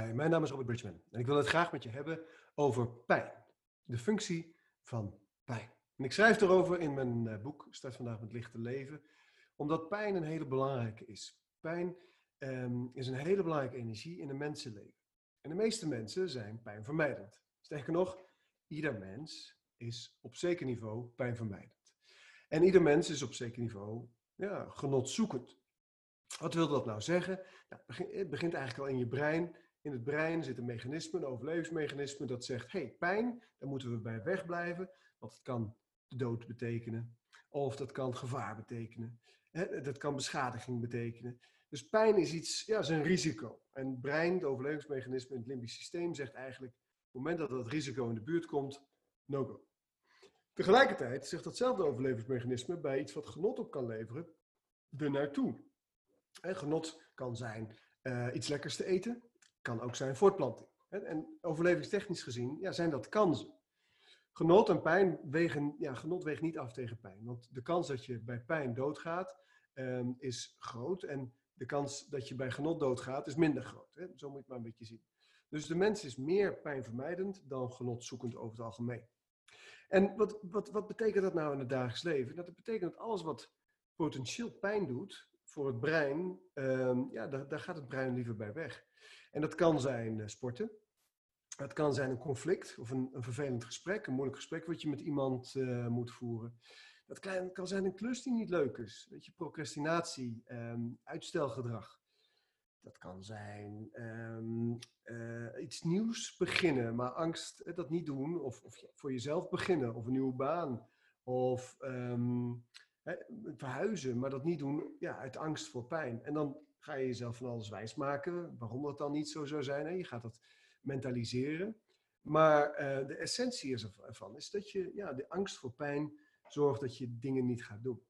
Mijn naam is Robert Bridgman en ik wil het graag met je hebben over pijn. De functie van pijn. Ik schrijf erover in mijn eh, boek Start vandaag met lichte leven, omdat pijn een hele belangrijke is. Pijn ehm, is een hele belangrijke energie in een mensenleven. En de meeste mensen zijn pijnvermijdend. Sterker nog, ieder mens is op zeker niveau pijnvermijdend. En ieder mens is op zeker niveau ja, genotzoekend. Wat wil dat nou zeggen? Nou, het begint eigenlijk al in je brein. In het brein zit een mechanisme, een overlevingsmechanisme, dat zegt: hey, pijn, daar moeten we bij wegblijven, want het kan de dood betekenen, of dat kan gevaar betekenen, dat kan beschadiging betekenen. Dus pijn is iets, ja, is een risico. En het brein, het overlevingsmechanisme in het limbisch systeem, zegt eigenlijk: op het moment dat dat risico in de buurt komt, no go. Tegelijkertijd zegt datzelfde overlevingsmechanisme bij iets wat genot op kan leveren, er naartoe. En genot kan zijn uh, iets lekkers te eten, kan ook zijn voortplanting. En overlevingstechnisch gezien ja, zijn dat kansen. Genot en pijn wegen, ja, genot weegt niet af tegen pijn. Want de kans dat je bij pijn doodgaat um, is groot. En de kans dat je bij genot doodgaat is minder groot. Hè? Zo moet je het maar een beetje zien. Dus de mens is meer pijnvermijdend dan genotzoekend over het algemeen. En wat, wat, wat betekent dat nou in het dagelijks leven? Dat betekent dat alles wat potentieel pijn doet voor het brein, um, ja, daar, daar gaat het brein liever bij weg. En dat kan zijn eh, sporten. Het kan zijn een conflict of een, een, vervelend gesprek, een moeilijk gesprek wat je met iemand uh, moet voeren. Dat kan, kan, zijn een klus die niet leuk is. Weet je, procrastinatie, um, uitstelgedrag. Dat kan zijn um, uh, iets nieuws beginnen, maar angst dat niet doen. Of, of voor jezelf beginnen, of een nieuwe baan. Of verhuizen, maar dat niet doen ja, uit angst voor pijn. En dan ga je jezelf van alles wijsmaken waarom dat dan niet zo zou zijn. Hè? Je gaat dat mentaliseren. Maar uh, de essentie ervan is dat je ja, de angst voor pijn zorgt dat je dingen niet gaat doen.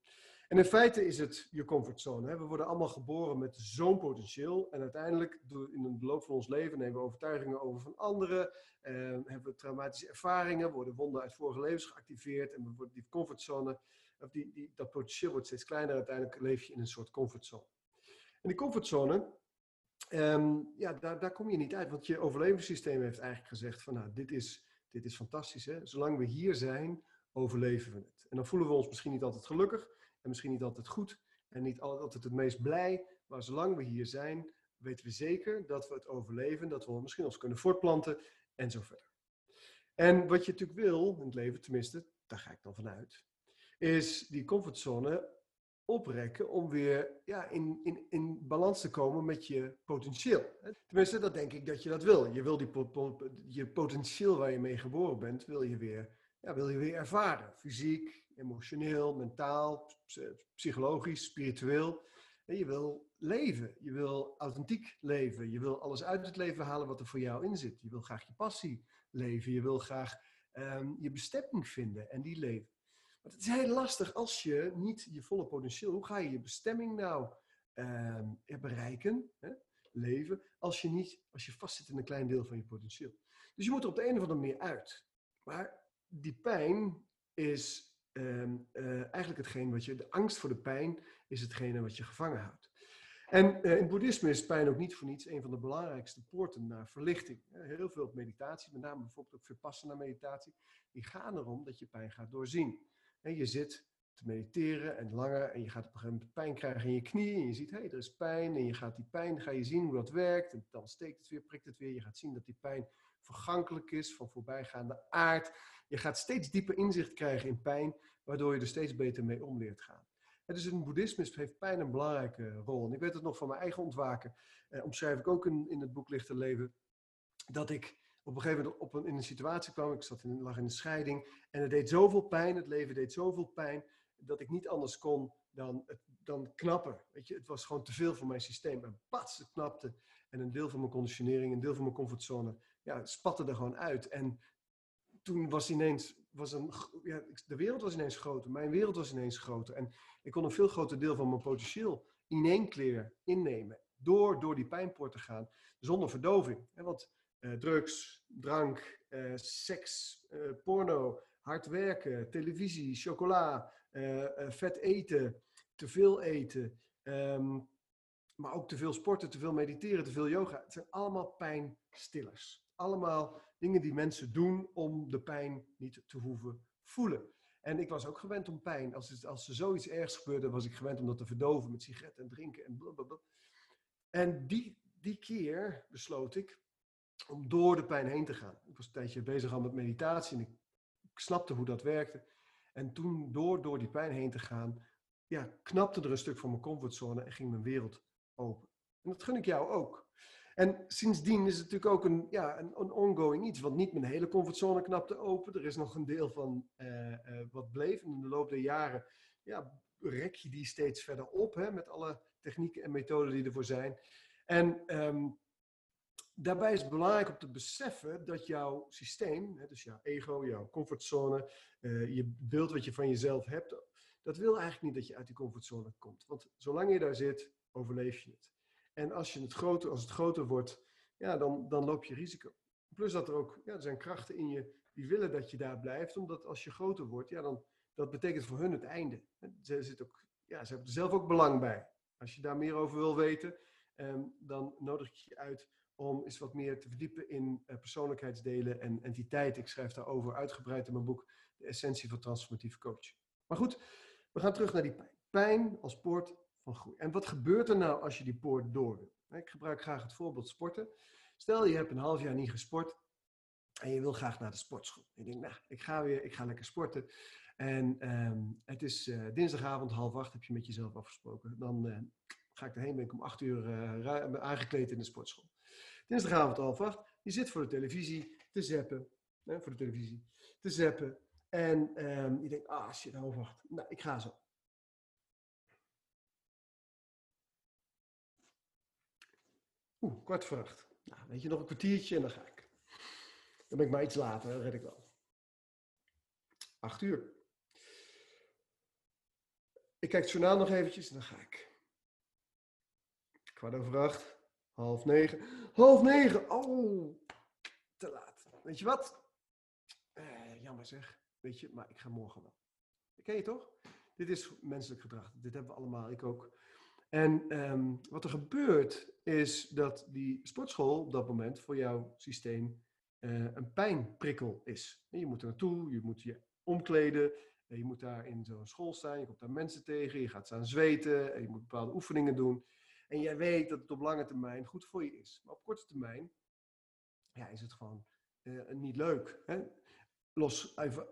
En in feite is het je comfortzone. Hè? We worden allemaal geboren met zo'n potentieel. En uiteindelijk, in de loop van ons leven, nemen we overtuigingen over van anderen. Eh, hebben we traumatische ervaringen, worden wonden uit vorige levens geactiveerd. En we worden die comfortzone, of die, die, dat potentieel wordt steeds kleiner. Uiteindelijk leef je in een soort comfortzone. En die comfortzone, um, ja, daar, daar kom je niet uit. Want je overlevingssysteem heeft eigenlijk gezegd van nou, dit is, dit is fantastisch. Hè? Zolang we hier zijn, overleven we het. En dan voelen we ons misschien niet altijd gelukkig en misschien niet altijd goed en niet altijd het meest blij. Maar zolang we hier zijn, weten we zeker dat we het overleven, dat we misschien ons kunnen voortplanten en zo verder. En wat je natuurlijk wil in het leven, tenminste, daar ga ik dan vanuit, is die comfortzone oprekken om weer ja, in, in, in balans te komen met je potentieel. Tenminste, dat denk ik dat je dat wil. Je wil die je potentieel waar je mee geboren bent, wil je weer, ja, wil je weer ervaren. Fysiek, emotioneel, mentaal, psychologisch, spiritueel. En je wil leven. Je wil authentiek leven. Je wil alles uit het leven halen wat er voor jou in zit. Je wil graag je passie leven. Je wil graag um, je bestemming vinden en die leven. Maar het is heel lastig als je niet je volle potentieel, hoe ga je je bestemming nou uh, bereiken, hè, leven, als je niet, als je vastzit in een klein deel van je potentieel. Dus je moet er op de een of andere manier uit. Maar die pijn is um, uh, eigenlijk hetgeen wat je, de angst voor de pijn is hetgene wat je gevangen houdt. En uh, in boeddhisme is pijn ook niet voor niets een van de belangrijkste poorten naar verlichting. Heel veel meditatie, met name bijvoorbeeld ook vipassana meditatie, die gaan erom dat je pijn gaat doorzien. En je zit te mediteren en langer en je gaat op een gegeven moment pijn krijgen in je knie en je ziet, hé, hey, er is pijn en je gaat die pijn, ga je zien hoe dat werkt en dan steekt het weer, prikt het weer. Je gaat zien dat die pijn vergankelijk is, van voorbijgaande aard. Je gaat steeds dieper inzicht krijgen in pijn, waardoor je er steeds beter mee om leert gaan. Dus in het boeddhisme heeft pijn een belangrijke rol. En ik weet het nog van mijn eigen ontwaken, eh, omschrijf ik ook in, in het boek Lichte Leven, dat ik op een gegeven moment op een, in een situatie kwam. Ik zat in, lag in een scheiding. En het deed zoveel pijn. Het leven deed zoveel pijn. Dat ik niet anders kon dan, dan knappen. Weet je, het was gewoon te veel voor mijn systeem. En pats, het knapte. En een deel van mijn conditionering, een deel van mijn comfortzone, ja, spatte er gewoon uit. En toen was ineens, was een, ja, de wereld was ineens groter. Mijn wereld was ineens groter. En ik kon een veel groter deel van mijn potentieel in één keer innemen. Door, door die pijnpoort te gaan, zonder verdoving. Want drugs, drank, uh, seks, uh, porno, hard werken, televisie, chocola, vet eten, te veel eten, um, maar ook te veel sporten, te veel mediteren, te veel yoga. Het zijn allemaal pijnstillers. Allemaal dingen die mensen doen om de pijn niet te hoeven voelen. En ik was ook gewend om pijn. Als, als er zoiets ergs gebeurde, was ik gewend om dat te verdoven met sigaretten en drinken en blablabla. En die, die keer besloot ik om door de pijn heen te gaan. Ik was een tijdje bezig al met meditatie en ik, snapte hoe dat werkte. En toen door, door die pijn heen te gaan, ja, knapte er een stuk van mijn comfortzone en ging mijn wereld open. En dat gun ik jou ook. En sindsdien is het natuurlijk ook een, ja, een, ongoing iets, want niet mijn hele comfortzone knapte open. Er is nog een deel van uh, uh, wat bleef. En in de loop der jaren ja, rek je die steeds verder op, hè, met alle technieken en methoden die ervoor zijn. En um, daarbij is het belangrijk om te beseffen dat jouw systeem, dus jouw ego, jouw comfortzone, uh, je beeld wat je van jezelf hebt, dat wil eigenlijk niet dat je uit die comfortzone komt. Want zolang je daar zit, overleef je het. En als, je het groter, als het groter wordt, ja, dan, dan loop je risico. Plus dat er ook, ja, er zijn krachten in je die willen dat je daar blijft, omdat als je groter wordt, ja, dan, dat betekent voor hun het einde. Ze, zit ook, ja, ze hebben er zelf ook belang bij. Als je daar meer over wil weten, eh, dan nodig ik je uit om eens wat meer te verdiepen in uh, persoonlijkheidsdelen en entiteit. Ik schrijf daarover uitgebreid in mijn boek De Essentie van Transformatieve Coaching. Maar goed, we gaan terug naar die pijn. Pijn als poort van groei. En wat gebeurt er nou als je die poort door wil? Ik gebruik graag het voorbeeld sporten. Stel je hebt een half jaar niet gesport en je wil graag naar de sportschool. Je denkt, nou, ik ga weer, ik ga lekker sporten. En um, het is uh, dinsdagavond half acht, heb je met jezelf afgesproken. Dan uh, ga ik erheen, ben ik om acht uur aangekleed in de sportschool. Dinsdagavond half acht, je zit voor de televisie te zappen. voor de televisie te zappen. En um, je denkt, ah shit, half acht. Nou, ik ga zo. Oeh, kwart voor acht. Nou, weet je, nog een kwartiertje en dan ga ik. Dan ben ik maar iets later, dat red ik wel. Acht uur. Ik kijk het journaal nog eventjes en dan ga ik. Kwart over acht, half negen. Half negen! Oh, te laat. Weet je wat? Eh, jammer zeg. Weet je, maar ik ga morgen wel. ken je toch? Dit is menselijk gedrag. Dit hebben we allemaal, ik ook. En um, wat er gebeurt is dat die sportschool op dat moment voor jouw systeem uh, een pijnprikkel is. Je moet er naartoe, je moet je omkleden, je moet daar in zo'n school staan, je komt daar mensen tegen, je gaat staan zweten, en je moet bepaalde oefeningen doen. En jij weet dat het op lange termijn goed voor je is. Maar op korte termijn ja, is het gewoon uh, niet leuk. Hè? los, even,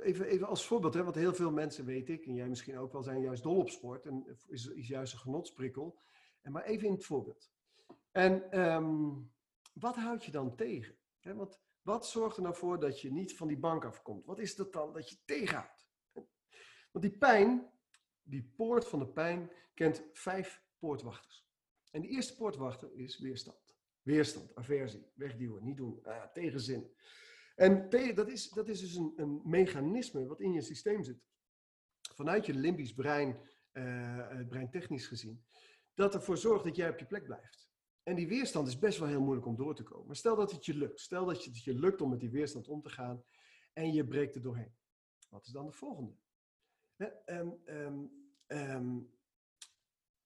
even, even als voorbeeld, hè, want heel veel mensen, weet ik, en jij misschien ook wel, zijn juist dol op sport en is, is juist een genotsprikkel. En maar even in het voorbeeld. En um, wat houd je dan tegen? Hè, want wat zorgt er nou voor dat je niet van die bank afkomt? Wat is dat dan dat je tegenhoudt? Want die pijn, die poort van de pijn, kent vijf poortwachters. En de eerste poortwachter is weerstand. Weerstand, aversie, wegduwen, niet doen, uh, tegenzin. En dat is, dat is dus een, een mechanisme wat in je systeem zit. Vanuit je limbisch brein, uh, breintechnisch gezien, dat ervoor zorgt dat jij op je plek blijft. En die weerstand is best wel heel moeilijk om door te komen. Maar stel dat het je lukt. Stel dat het je lukt om met die weerstand om te gaan en je breekt er doorheen. Wat is dan de volgende? Um,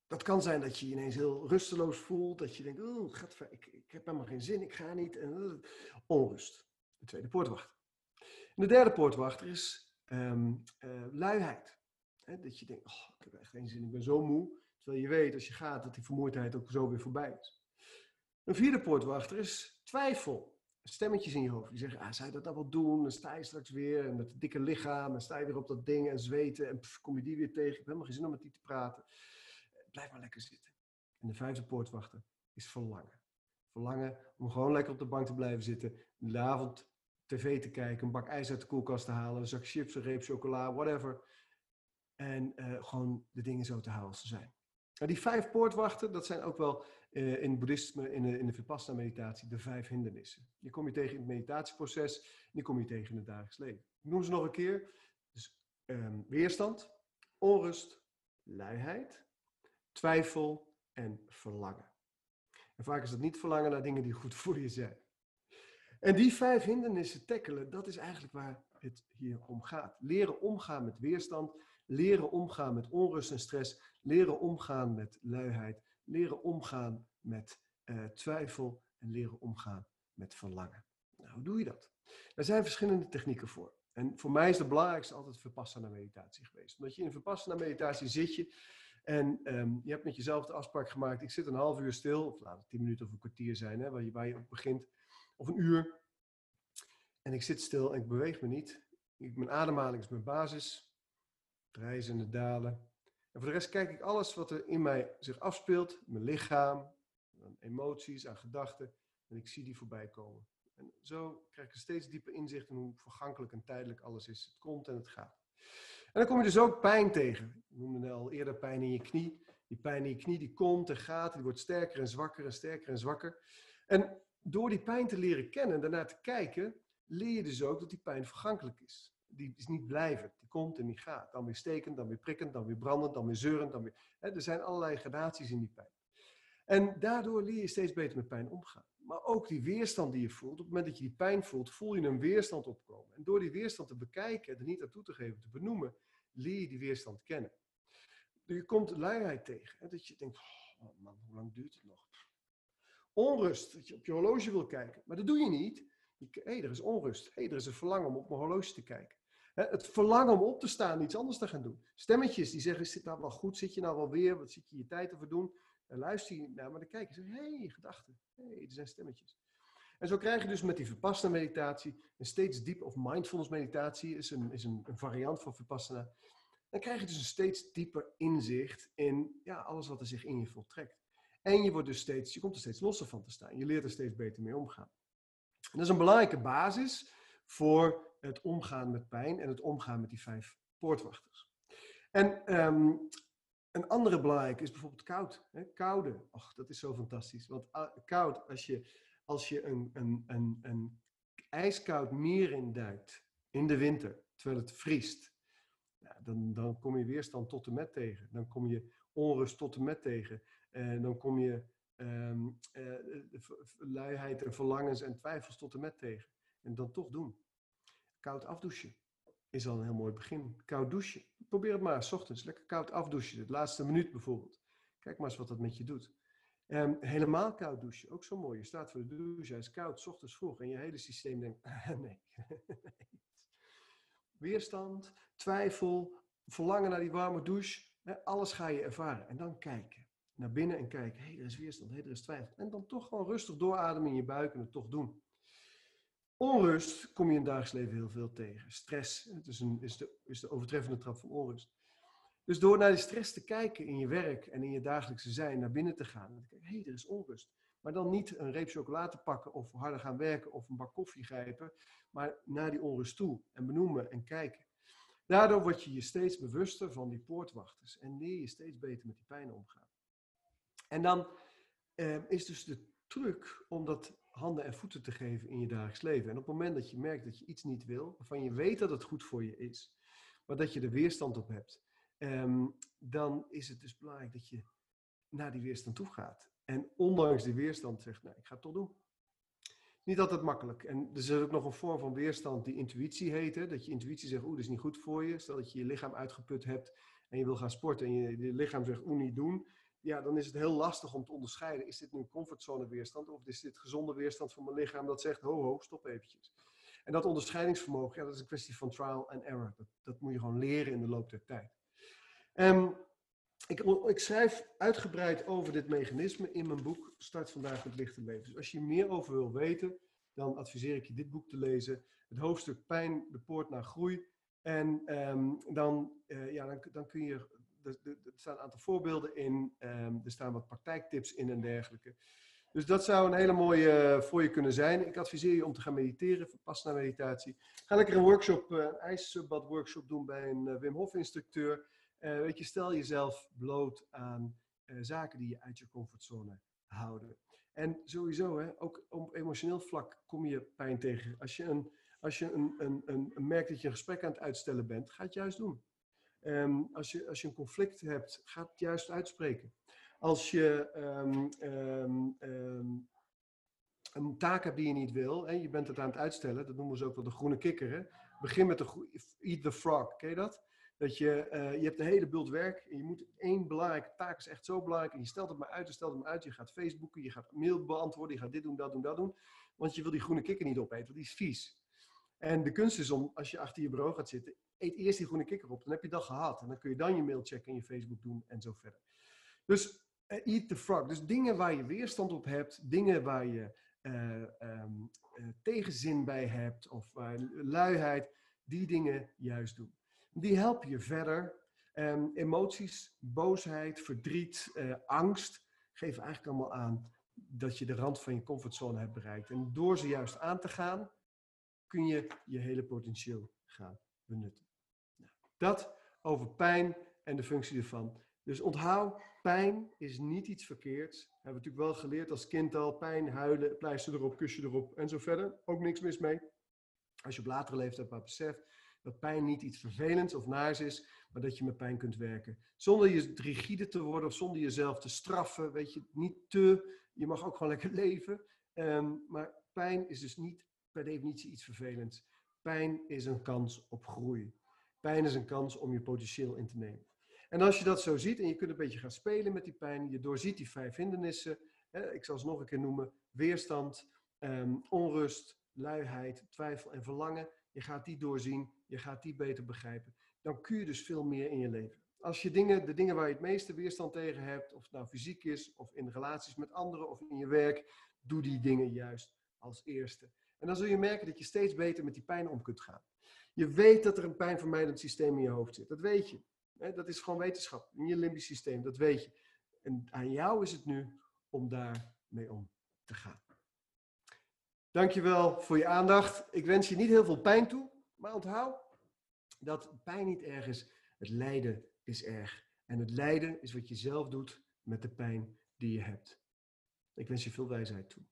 dat kan zijn dat je je ineens heel rusteloos voelt. Dat je denkt, oh, ik, ik heb helemaal geen zin, ik ga niet. En, uh, onrust de tweede poortwachter. En de derde poortwachter is um, uh, luiheid. dat je denkt, oh, ik heb echt geen zin, ik ben zo moe. Terwijl je weet als je gaat dat die vermoeidheid ook zo weer voorbij is. Een vierde poortwachter is twijfel. Stemmetjes in je hoofd die zeggen, ah, zou je dat nou wel doen? Dan sta je straks weer en met het dikke lichaam. Dan sta je weer op dat ding en zweten. En kom je die weer tegen. Ik heb helemaal geen zin om met die te praten. Blijf maar lekker zitten. En de vijfde poortwachter is verlangen. Verlangen om gewoon lekker op de bank te blijven zitten. De avond tv te kijken, een bak ijs uit de koelkast te halen, een zak chips, een reep chocola, whatever. En uh, gewoon de dingen zo te houden als ze zijn. Nou, die vijf poortwachten, dat zijn ook wel uh, in boeddhisme, in de, in de Vipassana-meditatie, de vijf hindernissen. Die kom je tegen in het meditatieproces, die kom je tegen in het dagelijks leven. Ik noem ze nog een keer. Dus um, weerstand, onrust, luiheid, twijfel en verlangen. En vaak is het niet verlangen naar dingen die goed voor je zijn. En die vijf hindernissen tackelen, dat is eigenlijk waar het hier om gaat. Leren omgaan met weerstand, leren omgaan met onrust en stress, leren omgaan met luiheid, leren omgaan met uh, twijfel en leren omgaan met verlangen. Nou, hoe doe je dat? Er zijn verschillende technieken voor. En voor mij is de belangrijkste altijd Vipassana meditatie geweest. Omdat je in Vipassana meditatie zit je en um, je hebt met jezelf de afspraak gemaakt, ik zit een half uur stil, of laat het tien minuten of een kwartier zijn, hè, waar, je, waar je op begint, of een uur. En ik zit stil en ik beweeg me niet. Ik, mijn ademhaling is mijn basis, het en het dalen. En voor de rest kijk ik alles wat er in mij zich afspeelt, mijn lichaam, emoties, aan gedachten, en ik zie die voorbij komen. En zo krijg ik een steeds dieper inzicht in hoe vergankelijk en tijdelijk alles is. Het komt en het gaat. Dan kom je dus ook pijn tegen. Ik noemde al eerder pijn in je knie. Die pijn in je knie die komt en gaat, die wordt sterker en zwakker en sterker en zwakker. En door die pijn te leren kennen en daarnaar te kijken, leer je dus ook dat die pijn vergankelijk is. Die is niet blijvend, die komt en die gaat. Dan weer stekend, dan weer prikkend, dan weer brandend, dan weer zeurend. Dan weer, er zijn allerlei gradaties in die pijn. En daardoor leer je steeds beter met pijn omgaan. Maar ook die weerstand die je voelt, op het moment dat je die pijn voelt, voel je een weerstand opkomen. En door die weerstand te bekijken, er niet naartoe te geven, te benoemen, leer je die weerstand kennen. Je komt luiheid tegen. Hè, dat je denkt, oh man, hoe lang duurt het nog? Onrust, dat je op je horloge wil kijken. Maar dat doe je niet. Hé, hey, er is onrust. Hé, hey, er is een verlangen om op mijn horloge te kijken. Het verlangen om op te staan, iets anders te gaan doen. Stemmetjes die zeggen, is dit nou wel goed? Zit je nou wel weer? Wat zit je je tijd te verdoen? En luister je naar, maar dan kijk je, hé, hey, gedachten. Hé, hey, er zijn stemmetjes. En zo krijg je dus met die Vipassana meditatie een steeds dieper, of mindfulness meditatie is een, is een, een variant van Vipassana. Dan krijg je dus een steeds dieper inzicht in ja, alles wat er zich in je voltrekt. En je, wordt dus steeds, je komt er steeds losser van te staan. Je leert er steeds beter mee omgaan. En dat is een belangrijke basis voor het omgaan met pijn en het omgaan met die vijf poortwachters. En um, een andere belangrijke is bijvoorbeeld koud. Hè? Koude. Och, dat is zo fantastisch. Want uh, koud, als je, als je een, een, een, een ijskoud meer induikt in de winter, terwijl het vriest, dan, dan kom je weerstand tot en met tegen. Dan kom je onrust tot en met tegen. En dan kom je um, luiheid en verlangens en twijfels tot en met tegen. En dan toch doen. Koud afdouchen is al een heel mooi begin. Koud douchen. Probeer het maar, s ochtends. Lekker koud afdouchen. De laatste minuut bijvoorbeeld. Kijk maar eens wat dat met je doet. Um, helemaal koud douchen. Ook zo mooi. Je staat voor de douche, hij is koud, ochtends vroeg. En je hele systeem denkt, nee. Weerstand, twijfel, verlangen naar die warme douche. Alles ga je ervaren. En dan kijken. Naar binnen en kijken. Hé, hey, er is weerstand. Hé, hey, er is twijfel. En dan toch gewoon rustig doorademen in je buik en het toch doen. Onrust kom je in het dagelijks leven heel veel tegen. Stress het is, een, is, de, is de overtreffende trap van onrust. Dus door naar die stress te kijken in je werk en in je dagelijkse zijn, naar binnen te gaan. Hé, hey, er is onrust. Maar dan niet een reep chocolade pakken of harder gaan werken of een bak koffie grijpen. Maar naar die onrust toe en benoemen en kijken. Daardoor word je je steeds bewuster van die poortwachters. En leer je steeds beter met die pijn omgaan. En dan eh, is dus de truc om dat handen en voeten te geven in je dagelijks leven. En op het moment dat je merkt dat je iets niet wil, waarvan je weet dat het goed voor je is, maar dat je er weerstand op hebt, um, dan is het dus belangrijk dat je naar die weerstand toe gaat. En ondanks die weerstand zegt, nou, ik ga het toch doen. Niet altijd makkelijk. En er is ook nog een vorm van weerstand die intuïtie heet. Hè? Dat je intuïtie zegt, oeh, dat is niet goed voor je. Stel dat je je lichaam uitgeput hebt en je wil gaan sporten en je, je lichaam zegt, oeh, niet doen ja, dan is het heel lastig om te onderscheiden. Is dit nu comfortzone weerstand of is dit gezonde weerstand van mijn lichaam dat zegt, ho, stop eventjes. En dat onderscheidingsvermogen, ja, dat is een kwestie van trial and error. Dat, dat moet je gewoon leren in de loop der tijd. Um, ik, ik, schrijf uitgebreid over dit mechanisme in mijn boek Start vandaag met lichte leven. Dus als je meer over wil weten, dan adviseer ik je dit boek te lezen. Het hoofdstuk Pijn, de poort naar groei. En um, dan, uh, ja, dan, dan kun je er, staan een aantal voorbeelden in. Ehm, er staan wat praktijktips in en dergelijke. Dus dat zou een hele mooie uh, voor je kunnen zijn. Ik adviseer je om te gaan mediteren, naar meditatie. Ga lekker een workshop, uh, een ijsbad workshop doen bij een Wim Hof instructeur. Weet je, stel jezelf bloot aan zaken die je uit je comfortzone houden. En sowieso, hè, ook op emotioneel vlak kom je pijn tegen. Als je, een, als je een, een, een, merkt dat je een gesprek aan het uitstellen bent, ga het juist doen. Um, als, je, als je een conflict hebt, ga het juist uitspreken. Als je um, um, een taak hebt die je niet wil en je bent het aan het uitstellen, dat noemen ze ook wel de groene kikker. Hè? Begin met de eat the frog, ken je dat? Dat je, eh, je hebt een hele bult werk en je moet één belangrijke taak is echt zo belangrijk. En je stelt het maar uit, je stelt het maar uit. Je gaat Facebooken, je gaat mail beantwoorden, je gaat dit doen, dat doen, dat doen. Want je wil die groene kikker niet opeten, want die is vies. En de kunst is om, als je achter je bureau gaat zitten, eet eerst die groene kikker op. Dan heb je dat gehad. En dan kun je dan je mail checken en je Facebook doen en zo verder. Dus uh, eat the frog. Dus dingen waar je weerstand op hebt, dingen waar je um, uh, tegenzin bij hebt of luiheid, die dingen juist doen. Die helpen je verder. Um, emoties, boosheid, verdriet, angst geven eigenlijk allemaal aan dat je de rand van je comfortzone hebt bereikt. En door ze juist aan te gaan, kun je je hele potentieel gaan benutten. Nou, dat over pijn en de functie ervan. Dus onthoud, pijn is niet iets verkeerds. We natuurlijk wel geleerd als kind al, pijn, huilen, pleister erop, kusje erop en zo verder. Ook niks mis mee. Als je op latere leeftijd maar beseft dat pijn niet iets vervelends of naars is, maar dat je met pijn kunt werken. Zonder je rigide te worden of zonder jezelf te straffen, weet je, niet te. Je mag ook gewoon lekker leven. Um, maar pijn is dus niet per definitie iets vervelends. Pijn is een kans op groei. Pijn is een kans om je potentieel in te nemen. En als je dat zo ziet en je kunt een beetje gaan spelen met die pijn, je doorziet die vijf hindernissen, hè, ik zal ze nog een keer noemen, weerstand, um, onrust, luiheid, twijfel en verlangen. Je gaat die doorzien, je gaat die beter begrijpen. Dan kun je dus veel meer in je leven. Als je dingen, de dingen waar je het meeste weerstand tegen hebt, of het nou fysiek is, of in relaties met anderen, of in je werk, doe die dingen juist als eerste. En dan zul je merken dat je steeds beter met die pijn om kunt gaan. Je weet dat er een pijnvermijdend systeem in je hoofd zit. Dat weet je. Dat is gewoon wetenschap. In je limbisch systeem, dat weet je. En aan jou is het nu om daarmee om te gaan. Dankjewel voor je aandacht. Ik wens je niet heel veel pijn toe, maar onthoud dat pijn niet erg is. Het lijden is erg. En het lijden is wat je zelf doet met de pijn die je hebt. Ik wens je veel wijsheid toe.